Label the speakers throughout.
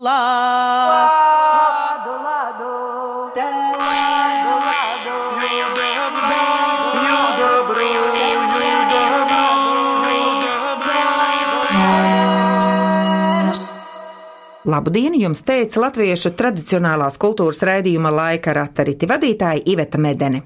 Speaker 1: Lado, lado, lado,
Speaker 2: Labu dienu jums teica latviešu tradicionālās kultūras raidījuma laika ratariti vadītāja Iveta Medene.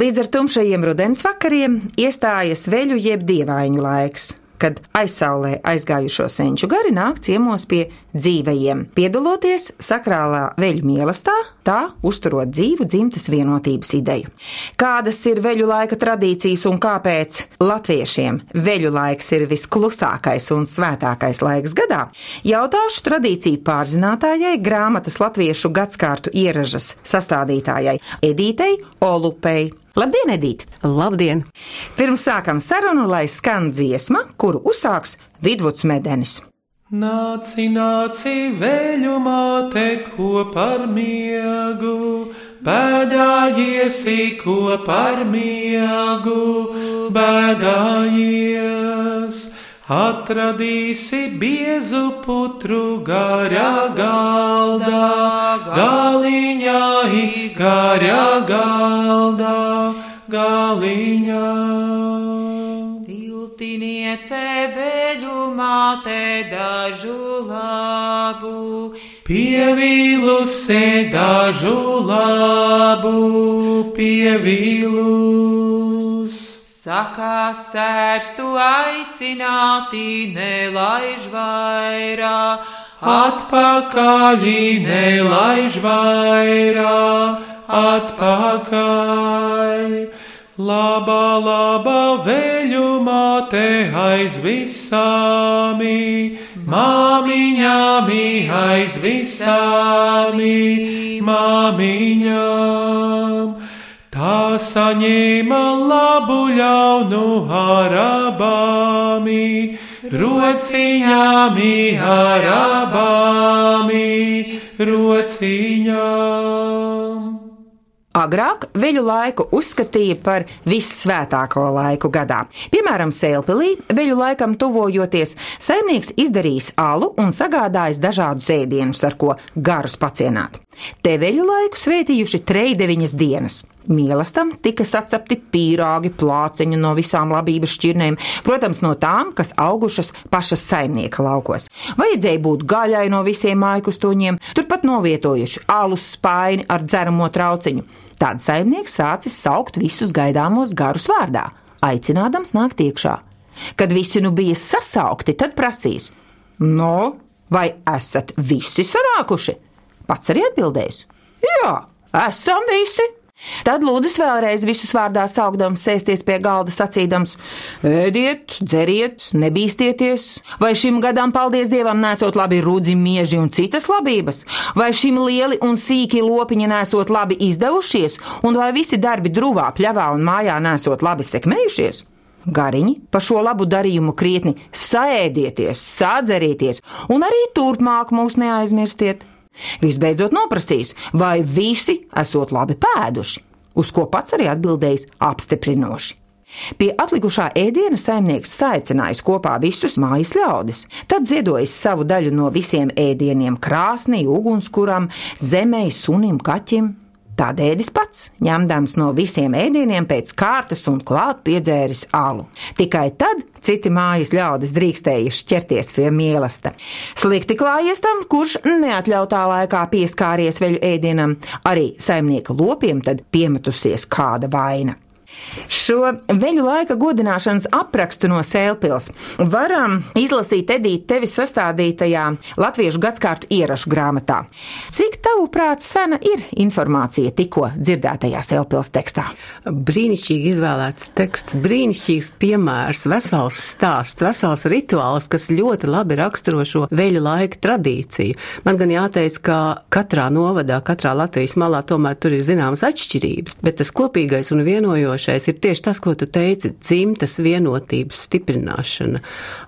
Speaker 2: Līdz ar tumšajiem rudens vakariem iestājas veļu jeb dievaiņu laiks kad aizsaulē aizgājušo senču gari nāk ciemos pie dzīvajiem, piedaloties sakrālā veļu mīlestā, tā uzturot dzīvu dzimtas vienotības ideju. Kādas ir veļu laika tradīcijas un kāpēc latviešiem veļu laiks ir visklusākais un svētākais laiks gadā? Jautāšu tradīciju pārzinātājai, grāmatas latviešu gadskārtu ieražas sastādītājai Edītei Olupei. Labdien, Edīt!
Speaker 3: Labdien!
Speaker 2: Pirms sākam sarunu, lai skan dziesma, kuru uzsāks Vidvuds Medenis.
Speaker 4: Nāci, nāci, veļu māte, ko par miegu, bēdājiesi, ko par miegu, bēdājies. Atradīsi biezu putru garā galdā, galiņā, garā galdā, galiņā.
Speaker 1: Tiltiniece veļu māte dažu labu,
Speaker 4: Pievīlusi dažu labu, pievīlus.
Speaker 1: Saka, sērstu aicināti, nelaiž vairāk,
Speaker 4: Atpakaļ, nelaiž vairāk, atpakaļ. Labā, labā veļu māte aiz visāmi, māmiņāmi aiz visāmi, māmiņām. Saņēma labu ļaunu arabāmi, rociņāmi arabāmi, rociņām.
Speaker 2: Agrāk veļu laiku uzskatīja par vissvētāko laiku gadā. Piemēram, Sēlpilī veļu laikam tuvojoties, saimnieks izdarījis alu un sagādājis dažādus ēdienus, ar ko garus pacienāt. Te veļu laiku svētījuši trejdeviņas dienas. Mīlestam tika sacepti pīrāgi, plāciņi no visām labības šķirnēm, protams, no tām, kas augušas pašas saimnieka laukos. Vajadzēja būt gaļai no visiem mājkustoņiem, turpat novietojuši alus spaini ar dzeramo trauciņu. Tad saimnieks sācis saukt visus gaidāmos garus vārdā, aicinādams nākt iekšā. Kad visi nu bija sasaukti, tad prasīs: No, vai esat visi sanākuši? Pats arī atbildējis: Jā, esam visi! Tad lūdzu vēlreiz visus vārdā saukdams, sēsties pie galda, sacīdams: Ēdiet, dzeriet, nebīsties, vai šim gadam, paldies Dievam, nesot labi rudzi, mieži un citas labības, vai šim lieli un sīki lopiņi nesot labi izdevušies, un vai visi darbi drūvā, pļavā un mājā nesot labi sekmējušies? Gariņi par šo labu darījumu krietni saēdieties, sādzerieties, un arī turpmāk mūs neaizmirstiet. Visbeidzot, noprasīs, vai visi esot labi pēduši, uz ko pats arī atbildējis apstiprinoši. Pie atlikušā ēdiena saimnieks saicinājis kopā visus mājas ļaudis, tad ziedojis savu daļu no visiem ēdieniem krāsnī, ugunskuram, zemei, sunim, kaķim. Tad ēdis pats, ņemdams no visiem ēdieniem pēc kārtas un klāt piedzēris alu. Tikai tad citi mājas ļaudis drīkstējuši ķerties pie mīlesta. Slikti klājies tam, kurš neatļautā laikā pieskāries veļu ēdienam, arī saimnieka lopiem tad piemetusies kāda vaina. Šo veļu laika godināšanas aprakstu no Sēlpils varam izlasīt Edīte tevis sastādītajā Latviešu gadskārtu ierašu grāmatā. Cik tavuprāt sena ir informācija tikko dzirdētajā Sēlpils tekstā?
Speaker 3: Brīnišķīgi izvēlēts teksts, brīnišķīgs piemērs, vesels stāsts, vesels rituāls, kas ļoti labi raksturo šo veļu laika tradīciju. Man gan jāteic, ka katrā novadā, katrā Latvijas malā tomēr tur ir zināmas atšķirības, bet tas kopīgais un vienojošais vienojošais ir tieši tas, ko tu teici - dzimtas vienotības stiprināšana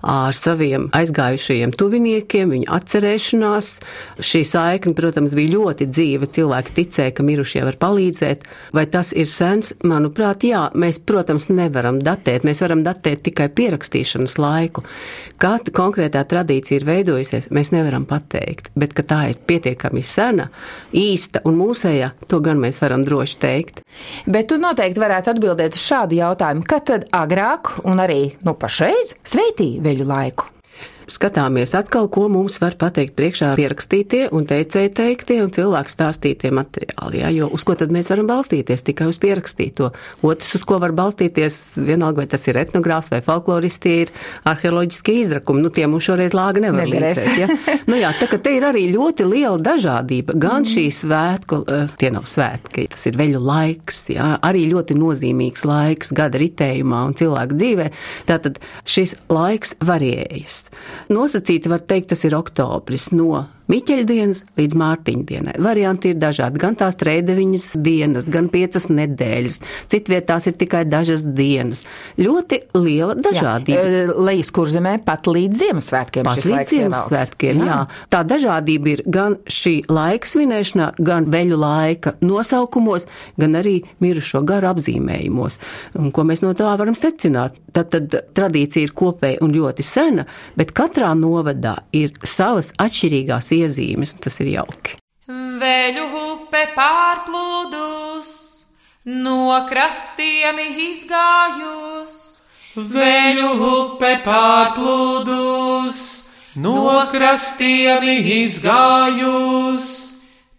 Speaker 3: ar saviem aizgājušajiem tuviniekiem, viņu atcerēšanās. Šī saikne, protams, bija ļoti dzīva. Cilvēki ticēja, ka mirušie var palīdzēt. Vai tas ir sens? Manuprāt, jā. Mēs, protams, nevaram datēt. Mēs varam datēt tikai pierakstīšanas laiku. Kad konkrētā tradīcija ir veidojusies, mēs nevaram pateikt. Bet, ka tā ir pietiekami sena, īsta un mūsējā, to gan mēs varam droši teikt.
Speaker 2: Bet tu noteikti varētu atbildēt uz šādu jautājumu, kad tad agrāk un arī nu, pašreiz sveitīja veļu laiku
Speaker 3: skatāmies atkal, ko mums var pateikt priekšā pierakstītie un teicēji teiktie un cilvēku stāstītie materiāli. Ja? Jo uz ko tad mēs varam balstīties? Tikai uz pierakstīto. Otrs, uz ko var balstīties, vienalga, vai tas ir etnogrāfs vai folklorists, tie ir arheoloģiskie izrakumi. Nu, tie mums šoreiz lāga nevar līdzēt. Ja? Nu, jā, tā ka te ir arī ļoti liela dažādība. Gan šī svētku, eh, tie nav svētki, tas ir veļu laiks, ja? arī ļoti nozīmīgs laiks gada ritējumā un cilvēku dzīvē. Tātad šis laiks varējas. Nosacīti var teikt, tas ir oktobris no Miķeļdienas līdz Mārtiņdienai. Varianti ir dažādi, gan tās trēdeviņas dienas, gan piecas nedēļas, citvietās ir tikai dažas dienas. Ļoti liela dažādība.
Speaker 2: Jā, e, lejas kurzemē pat līdz Ziemassvētkiem.
Speaker 3: Pat līdz Ziemassvētkiem, jā. jā. Tā dažādība ir gan šī laika svinēšanā, gan veļu laika nosaukumos, gan arī mirušo garu apzīmējumos. Un, ko mēs no tā varam secināt? Tad, tad tradīcija ir kopēja un ļoti sena, bet katrā novadā ir savas atšķirīgās iezīmes, un tas ir jauki.
Speaker 1: Vēļu upe pārplūdus, no krastiem izgājus.
Speaker 4: Vēļu upe pārplūdus, no krastiem izgājus.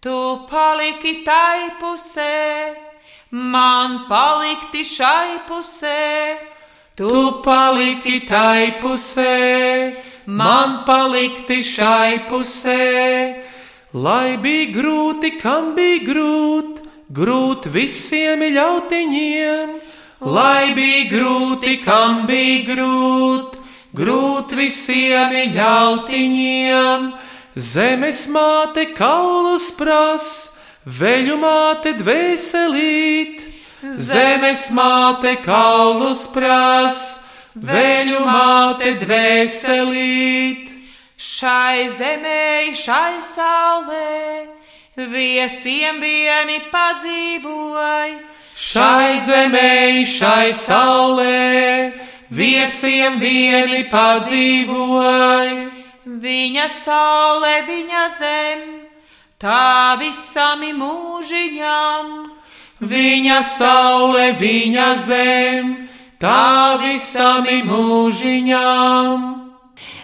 Speaker 1: Tu paliki tai pusē, man palikti šai pusē.
Speaker 4: Tu paliki tai pusē man palikti šai pusē. Lai bija grūti, kam bija grūti, grūti visiem ļautiņiem. Lai bija grūti, kam bija grūti, grūti visiem ļautiņiem. Zemes māte kaulus pras, veļu māte dvēselīt. Zemes māte kaulus pras, veļu māte dvēselīt.
Speaker 1: Šai zemē, šai saulē, viesiem vieni padzīvoj.
Speaker 4: Šai zemē, šai saulē, viesiem vieni padzīvoj.
Speaker 1: Viņa saule, viņa zem, tā visam mūžiņam.
Speaker 4: Viņa saule, viņa zem, tā visam mūžiņām.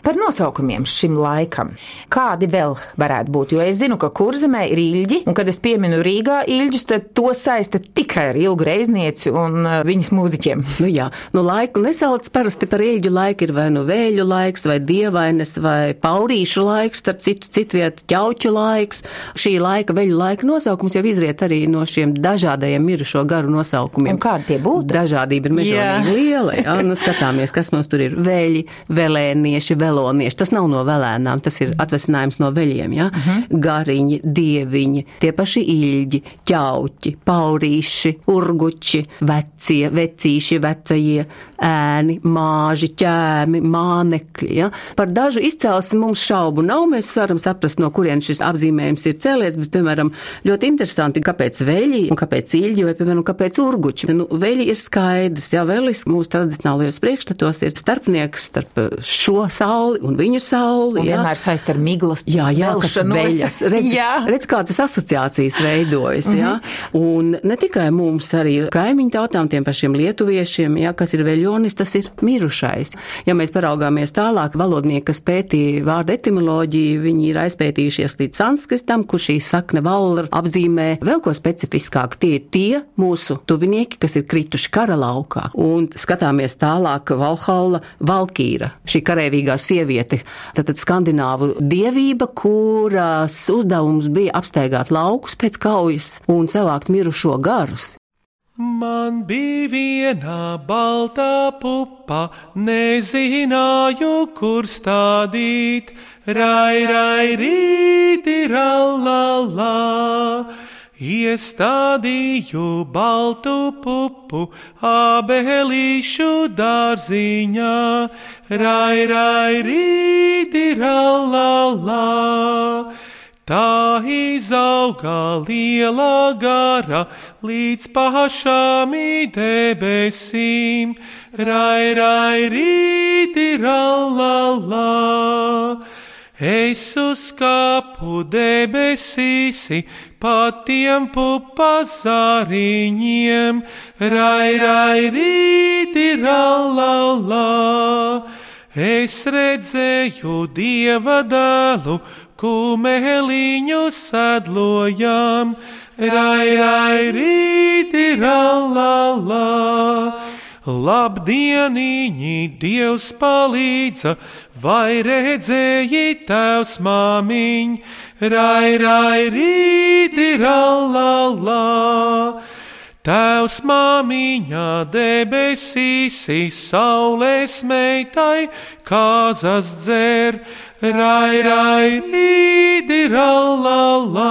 Speaker 2: Par nosaukumiem šim laikam. Kādi vēl varētu būt? Jo es zinu, ka kurzemē ir īļģi, un kad es pieminu Rīgā īļģus, tad to saista tikai ar ilgu reiznieci un uh, viņas mūziķiem.
Speaker 3: Nu jā, nu laiku nesauc parasti par īļģu laiku, ir vai nu vēļu laiks, vai dievainas, vai paurīšu laiks, starp citu, citvietu ķauķu laiks. Šī laika, veļu laika nosaukums jau izriet arī no šiem dažādajiem mirušo garu nosaukumiem.
Speaker 2: Un kādi tie būtu?
Speaker 3: Dažādība ir mežonīgi liela, jā, nu skatāmies, kas mums tur ir vēļi, velēnieši, vēl velonieši. Tas nav no velēnām, tas ir atvesinājums no veļiem. Ja? Uh -huh. Gariņi, dieviņi, tie paši īļģi, ķauķi, paurīši, urguči, vecie, vecīši, vecajie, ēni, māži, ķēmi, mānekļi. Ja? Par dažu izcelsmi mums šaubu nav. Mēs varam saprast, no kurienes šis apzīmējums ir cēlies, bet, piemēram, ļoti interesanti, kāpēc veļi un kāpēc īļģi vai, piemēram, kāpēc urguči. Nu, veļi ir skaidrs, ja velis mūsu tradicionālajos priekšstatos ir starpnieks starp šo sauli sauli un viņu sauli.
Speaker 2: Un jā. vienmēr saist ar miglas.
Speaker 3: Jā, jā, kas veļas. Redz, jā. redz, kā tas asociācijas veidojas, mm -hmm. jā. Un ne tikai mums, arī kaimiņu tautām, tiem pašiem lietuviešiem, jā, kas ir veļonis, tas ir mirušais. Ja mēs paraugāmies tālāk, valodnieki, kas pētīja vārdu etimoloģiju, viņi ir aizpētījušies līdz sanskritam, kur šī sakne valra apzīmē vēl ko specifiskāk. Tie ir tie mūsu tuvinieki, kas ir krituši kara laukā. Un skatāmies tālāk, Valhalla, Valkīra, šī karēvīgā sievieti. Tātad skandināvu dievība, kuras uzdevums bija apsteigāt laukus pēc kaujas un savākt mirušo garus.
Speaker 4: Man bija viena balta pupa, nezināju, kur stādīt, rai, rai, rīti, rallā, Iestādīju baltu pupu abelīšu dārziņā, rai, rai, rīti, rallā. Tā izauga liela gara līdz pašām debesīm, rai, rai, rīti, rallā. Es uz kāpu debesīsi, patiem pupazāriņiem, rai, rai, rīti, rallā. Es redzēju dieva dēlu, kumeliņu sadlojām, rai, rai, rīti, rallā. Labdieniņi, Dievs palīdza, vai redzēji tēvs māmiņ, rai, rai, rīti, rallā. Tēvs māmiņā debesīs, saules meitai, kāzas dzer, rai, rai, rīdi, rallā.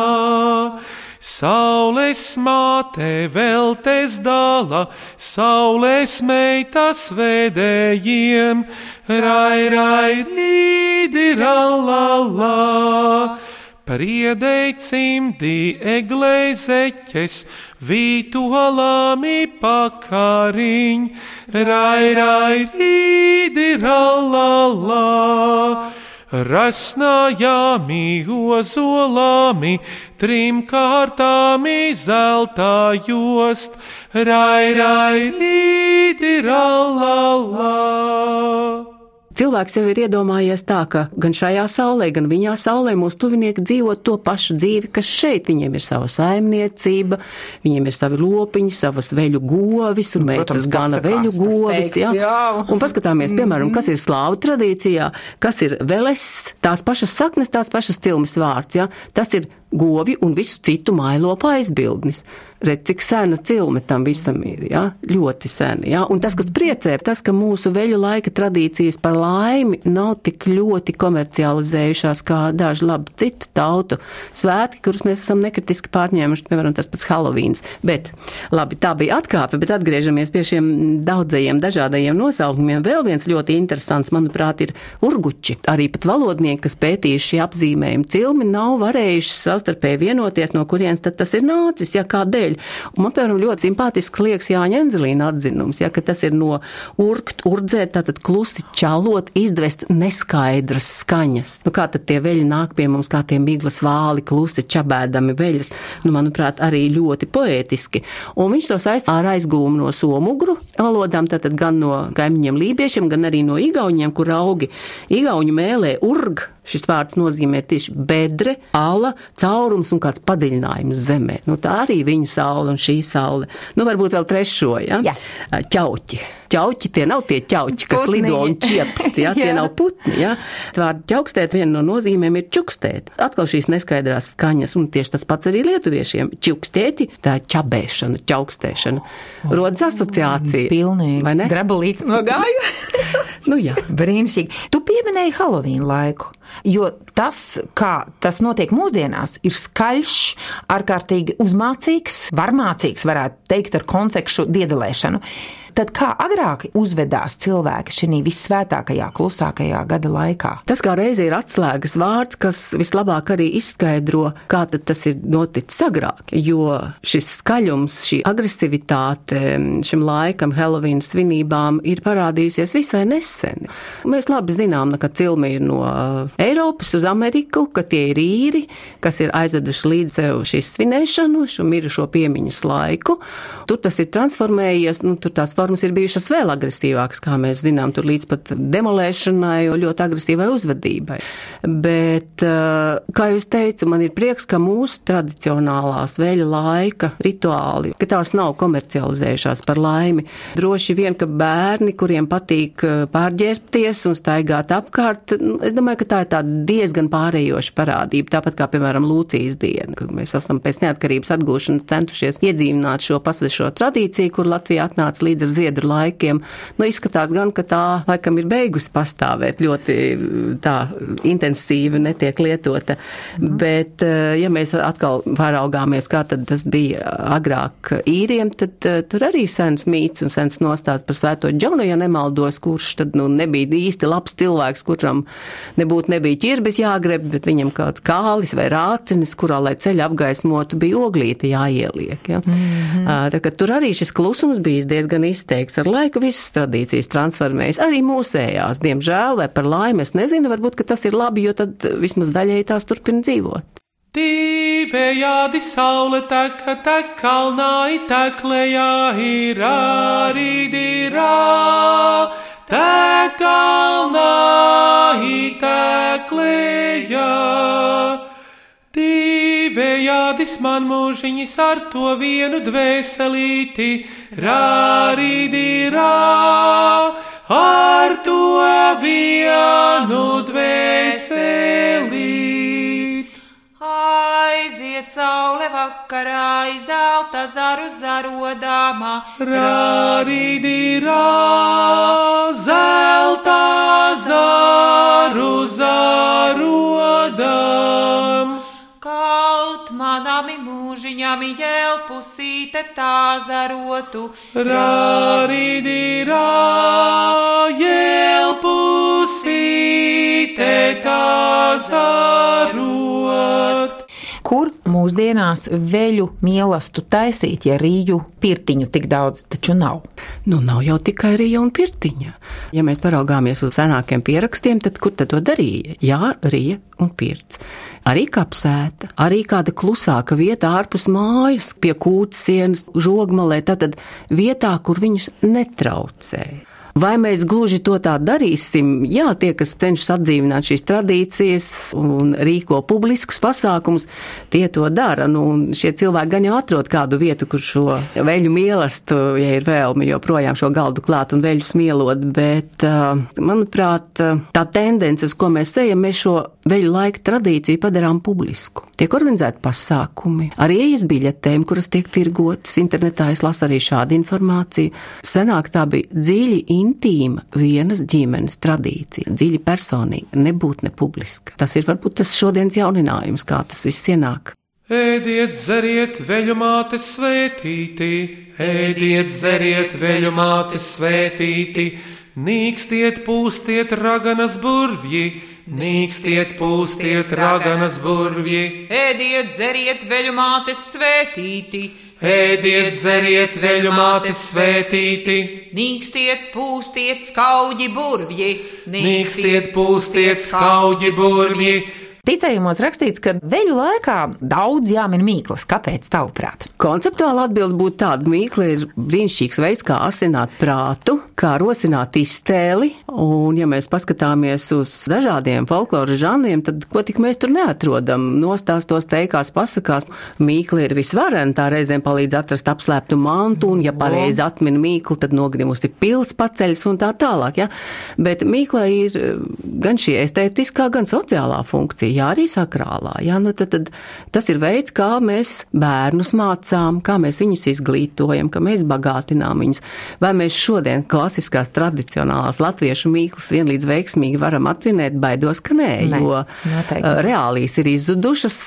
Speaker 4: Saules māte vēl tes dala, saules meitas vedējiem, rai, rai, rīdi, rallā. Priedei cimdi egleizeķes, vītolāmi pakariņ, rai, rai, rīdi, rallā. Rasnājāmi, ozolāmi, trim kārtāmi zeltā jost, rai, rai, rīdi, rallā.
Speaker 3: Cilvēks jau ir iedomājies tā, ka gan šajā saulē, gan viņā saulē mūsu tuvinieki dzīvo to pašu dzīvi, kas šeit. Viņiem ir sava saimniecība, viņiem ir savi lopiņi, savas veļu govis, un nu, meitas gana veļu govis. Jā. jā. Un paskatāmies, piemēram, kas ir slāvu tradīcijā, kas ir veles, tās pašas saknes, tās pašas cilmes vārds. Jā. Tas ir govi un visu citu mailopu aizbildnis. Redz, cik sena cilme tam visam ir, ja? ļoti sena. Ja? Un tas, kas priecē, tas, ka mūsu veļu laika tradīcijas par laimi nav tik ļoti komercializējušās kā daži labi citu tautu svētki, kurus mēs esam nekritiski pārņēmuši, piemēram, tas pats Halloweens. Bet, labi, tā bija atkāpe, bet atgriežamies pie šiem daudzajiem dažādajiem nosaukumiem. Vēl viens ļoti interesants, manuprāt, ir urguči. Arī pat valodnieki, kas pētījuši šī apzīmējuma cilmi, nav varējuši savstarpēji vienoties, no kurienes tad tas ir nācis, ja kādēļ. Un man, piemēram, ļoti simpātisks liekas Jāņa Enzelīna atzinums, ja, ka tas ir no urkt, urdzēt, tātad klusi čalot, izdvest neskaidras skaņas. Nu, kā tad tie veļi nāk pie mums, kā tie miglas vāli, klusi čabēdami veļas, nu, manuprāt, arī ļoti poētiski. Un viņš to saistā ar aizgūmu no somugru valodām, tātad gan no kaimiņiem lībiešiem, gan arī no igauņiem, kur augi igauņu mēlē urg Šis vārds nozīmē tieši bedre, ala, caurums un kāds padziļinājums zemē. Nu, tā arī viņa saule un šī saule. Nu, varbūt vēl trešo, ja? Jā. Ķauķi. Ķauķi tie nav tie ķauķi, kas Putni. lido un čiepst, ja? tie nav putni. Ja? Vārdu ķaukstēt viena no nozīmēm ir čukstēt. Atkal šīs neskaidrās skaņas, un tieši tas pats arī lietuviešiem. Čukstēti, tā ir čabēšana, ķaukstēšana. Rodas asociācija.
Speaker 2: Pilnīgi. Vai ne?
Speaker 3: Grabulīts nogāja.
Speaker 2: nu jā. Brīnišķīgi. Tu pieminēji Halloween laiku. Jo tas, kā tas notiek mūsdienās, ir skaļš, ārkārtīgi uzmācīgs, varmācīgs, varētu teikt, ar konfekšu diedelēšanu. Tad kā agrāk uzvedās cilvēki šī vissvētākajā, klusākajā gada laikā?
Speaker 3: Tas kā reizē ir atslēgas vārds, kas vislabāk arī izskaidro, kā tas ir noticis agrāk. Jo šis skaļums, šī agresivitāte šim laikam, Halloween svinībām, ir parādījusies visai nesen. Mēs labi zinām, ka cilmi ir no Eiropas uz Ameriku, ka tie ir īri, kas ir aizveduši līdz sev šīs svinēšanu, šo mirušo piemiņas laiku. Tur tas ir transformējies, nu, tur tās formas ir bijušas vēl agresīvākas, kā mēs zinām, tur līdz pat demolēšanai, ļoti agresīvai uzvedībai. Bet, eh, kā es teicu, man ir prieks, ka mūsu tradicionālās veļa laika rituāli, ka tās nav komercializējušās par laimi. Droši vien, ka bērni, kuriem patīk eh, pārģērbties un staigāt apkārt, nu, es domāju, ka tā ir tāda diezgan pārējoša parādība, tāpat kā, piemēram, Lūcijas diena, kad mēs esam pēc neatkarības atgūšanas centušies iedzīvināt šo pasvešo tradīciju, kur Latvija atnāca līdz ar ziedru laikiem. Nu, izskatās gan, ka tā laikam ir beigusi pastāvēt, ļoti tā intensīvi netiek lietota. Mm. Bet, ja mēs atkal pāraugāmies, kā tad tas bija agrāk īriem, tad tur arī sens mīts un sens nostāsts par svēto Džonu, ja nemaldos, kurš tad nu, nebija īsti labs cilvēks, kuram nebūtu nebija ķirbis jāgreb, bet viņam kāds kālis vai rācinis, kurā, lai ceļu apgaismotu, bija oglīte jāieliek. Ja? Mm -hmm. Tā, tur arī šis klusums bija diezgan izteikts. Ar laiku visas tradīcijas transformējas, arī mūsējās, diemžēl, vai par laimi, es nezinu, varbūt, tas ir labi, jo tad vismaz daļēji tās turpina dzīvot.
Speaker 4: Divējādi saule teka, tek kalnā, iteklējā ir arī dirā. Tek kalnā, iteklējā. Divējādis man mūžiņas ar to vienu dvēselīti, rārīdīrā, ar to vienu dvēselīti.
Speaker 1: Aiziet saule vakarā, izelta zaru zarodāmā,
Speaker 4: rārīdīrā, zelta zaru zarodām.
Speaker 1: Manami mūžiņami jēlpusīte tā zarotu,
Speaker 4: Rārīdīrā, jēlpusīte tā
Speaker 2: mūsdienās veļu mielastu taisīt, ja rīju pirtiņu tik daudz taču nav?
Speaker 3: Nu, nav jau tikai rīja un pirtiņa. Ja mēs paraugāmies uz senākiem pierakstiem, tad kur tad to darīja? Jā, rīja un pirts. Arī kapsēta, arī kāda klusāka vieta ārpus mājas, pie kūts sienas, žogmalē, tātad vietā, kur viņus netraucēja. Vai mēs gluži to tā darīsim? Jā, tie, kas cenšas atdzīvināt šīs tradīcijas un rīko publiskus pasākumus, tie to dara. Nu, šie cilvēki gan jau atrod kādu vietu, kur šo veļu mīlestību, ja ir vēlme, joprojām šo galdu klāt un veļus mielot, bet, manuprāt, tā tendence, uz ko mēs ejam, mēs šo veļu laika tradīciju padarām publisku. Tiek organizēti pasākumi, arī ielas biļetēm, kuras tiek tirgotas internetā. Es lasu arī šādu informāciju. Senāk tā bija dziļi intīma vienas ģimenes tradīcija, dziļi personīga, nebūtu ne publiska. Tas ir varbūt tas šodienas jauninājums, kā tas viss ienāk.
Speaker 4: Ēdiet, dzeriet, veļu mātes svētīti, ēdiet, dzeriet, veļu mātes svētīti, nīkstiet, pūstiet raganas burvji, nīkstiet, pūstiet raganas burvji,
Speaker 1: ēdiet, dzeriet veļu mātes svētīti,
Speaker 4: ēdiet, dzeriet, veļu mātes svētīti,
Speaker 1: nīkstiet, pūstiet skauģi burvji,
Speaker 4: nīkstiet, pūstiet skauģi burvji.
Speaker 2: Ticējumos rakstīts, ka veļu laikā daudz jāmin mīklas. Kāpēc tavuprāt?
Speaker 3: Konceptuāli atbild būtu tāda mīkla ir brīnišķīgs veids, kā asināt prātu, kā rosināt iztēli, un ja mēs paskatāmies uz dažādiem folkloras žanriem, tad ko tik mēs tur neatrodam. Nostāstos teikās, pasakās, mīkla ir visvarena, tā reizēm palīdz atrast apslēptu mantu, un ja pareizi atmin mīklu, tad nogrimusi pils paceļas un tā tālāk, ja? Bet mīkla ir gan šī estētiskā, gan sociālā funkcija jā, arī sakrālā. Jā, nu tad, tad tas ir veids, kā mēs bērnus mācām, kā mēs viņus izglītojam, kā mēs bagātinām viņus. Vai mēs šodien klasiskās tradicionālās latviešu mīklas vienlīdz veiksmīgi varam atvinēt, baidos, ka nē,
Speaker 2: Nē,
Speaker 3: jo
Speaker 2: noteikti.
Speaker 3: reālīs ir izzudušas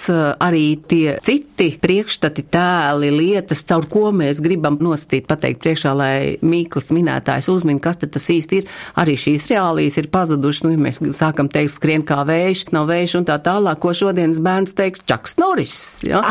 Speaker 3: arī tie citi priekšstati, tēli, lietas, caur ko mēs gribam nosacīt, pateikt priekšā, lai mīklas minētājs uzmin, kas tad tas īsti ir. Arī šīs reālīs ir pazudušas, nu, ja mēs sākam teikt, skrien kā vējš, nav vējš un tā tālāk, ko šodienas bērns teiks Čaks Noris. Ja?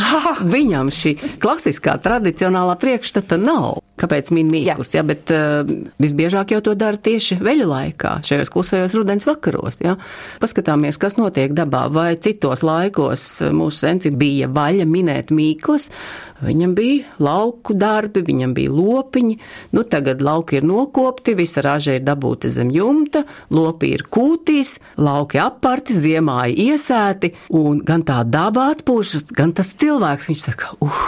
Speaker 3: Viņam šī klasiskā tradicionālā priekšstata nav. Kāpēc min mīklas, ja? bet uh, visbiežāk jau to dara tieši veļu laikā, šajos klusajos rudens vakaros. Ja? Paskatāmies, kas notiek dabā, vai citos laikos mūsu senci bija vaļa minēt mīklas, Viņam bija lauku darbi, viņam bija lopiņi, nu tagad lauki ir nokopti, visa raža ir dabūta zem jumta, lopi ir kūtīs, lauki aparti, ziemā ir iesēti, un gan tā daba atpūšas, gan tas cilvēks, viņš saka, uh,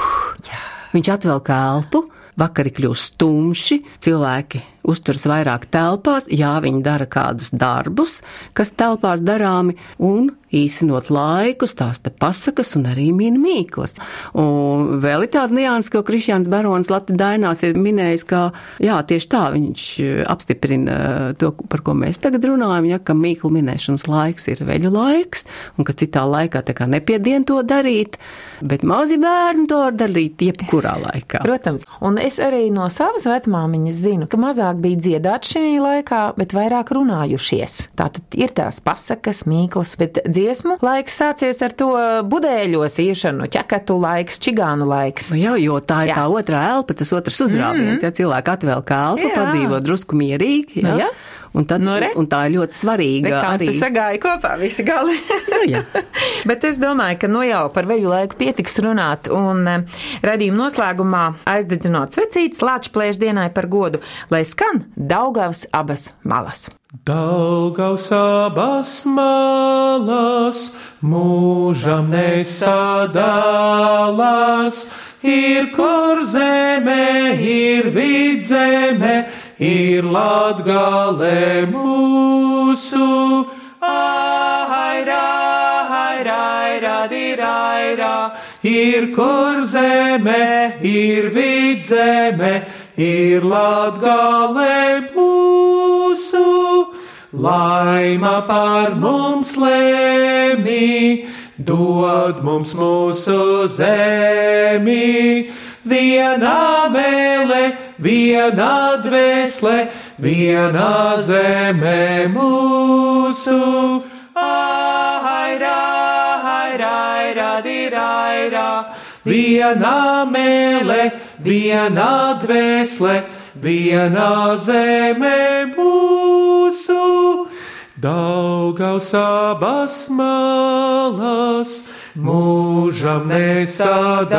Speaker 3: viņš atvelk elpu, vakari kļūst tumši, cilvēki uzturas vairāk telpās, jā, viņi dara kādus darbus, kas telpās darāmi, un īsinot laiku, stāsta pasakas un arī min mīklas. Un vēl ir tāda nianses, ko Krišjāns Barons Latvijas dainās ir minējis, ka jā, tieši tā viņš apstiprina to, par ko mēs tagad runājam, ja, ka mīklu minēšanas laiks ir veļu laiks, un ka citā laikā tā kā nepiedien to darīt, bet mazi bērni to var darīt jebkurā laikā.
Speaker 2: Protams, un es arī no savas vecmāmiņas zinu, ka mazāk bija dziedāt šī laikā, bet vairāk runājušies. Tātad ir tās pasakas, mīklas, bet dziesmu laiks sācies ar to budēļos iešanu, ķekatu laiks, čigānu laiks.
Speaker 3: Nu jā, jo tā ir jā. tā otrā elpa, tas otrs uzrāviens, mm -hmm. ja cilvēki atvēl kalpu, jā. padzīvo drusku mierīgi. Jā. Nu, jā. Un, tad, nu, un tā ir ļoti svarīga.
Speaker 2: Re, arī tas sagāja kopā visi gali.
Speaker 3: nu,
Speaker 2: Bet es domāju, ka nu jau par veļu laiku pietiks runāt. Un eh, redzījuma noslēgumā aizdedzinot svecītes Lāčplēš dienai par godu, lai skan Daugavas abas malas.
Speaker 4: Daugaus abas malas mūžam nesadalās, ir kur zeme, ir vidzeme ir latgale mūsu. Aira, aira, aira, diraira, ir kur zeme, ir vidzeme, ir latgale mūsu. Laima par mums lēmī, dod mums mūsu zemi viena mēlē, viena dvēsle, viena zeme mūsu. Aira, aira, aira, diraira, viena mēlē, viena dvēsle, viena zeme mūsu. Daugaus abas malas mūžam nesadalās.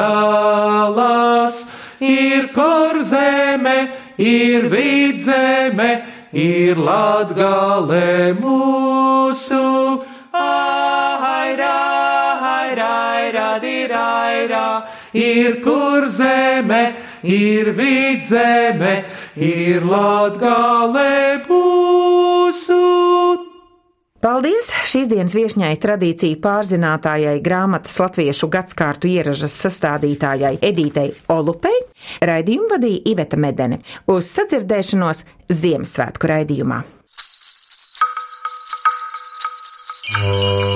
Speaker 4: Ir kur zeme, ir vidzeme, ir latgale mūsu. Aira, aira, aira, diraira, ir kur zeme, ir vidzeme, ir latgale mūsu.
Speaker 2: Paldies šīs dienas viesņai tradīciju pārzinātājai grāmatas latviešu gadskārtu ieražas sastādītājai Edītei Olupei, raidījumu vadīja Iveta Medene. Uz sadzirdēšanos Ziemassvētku raidījumā. Oh.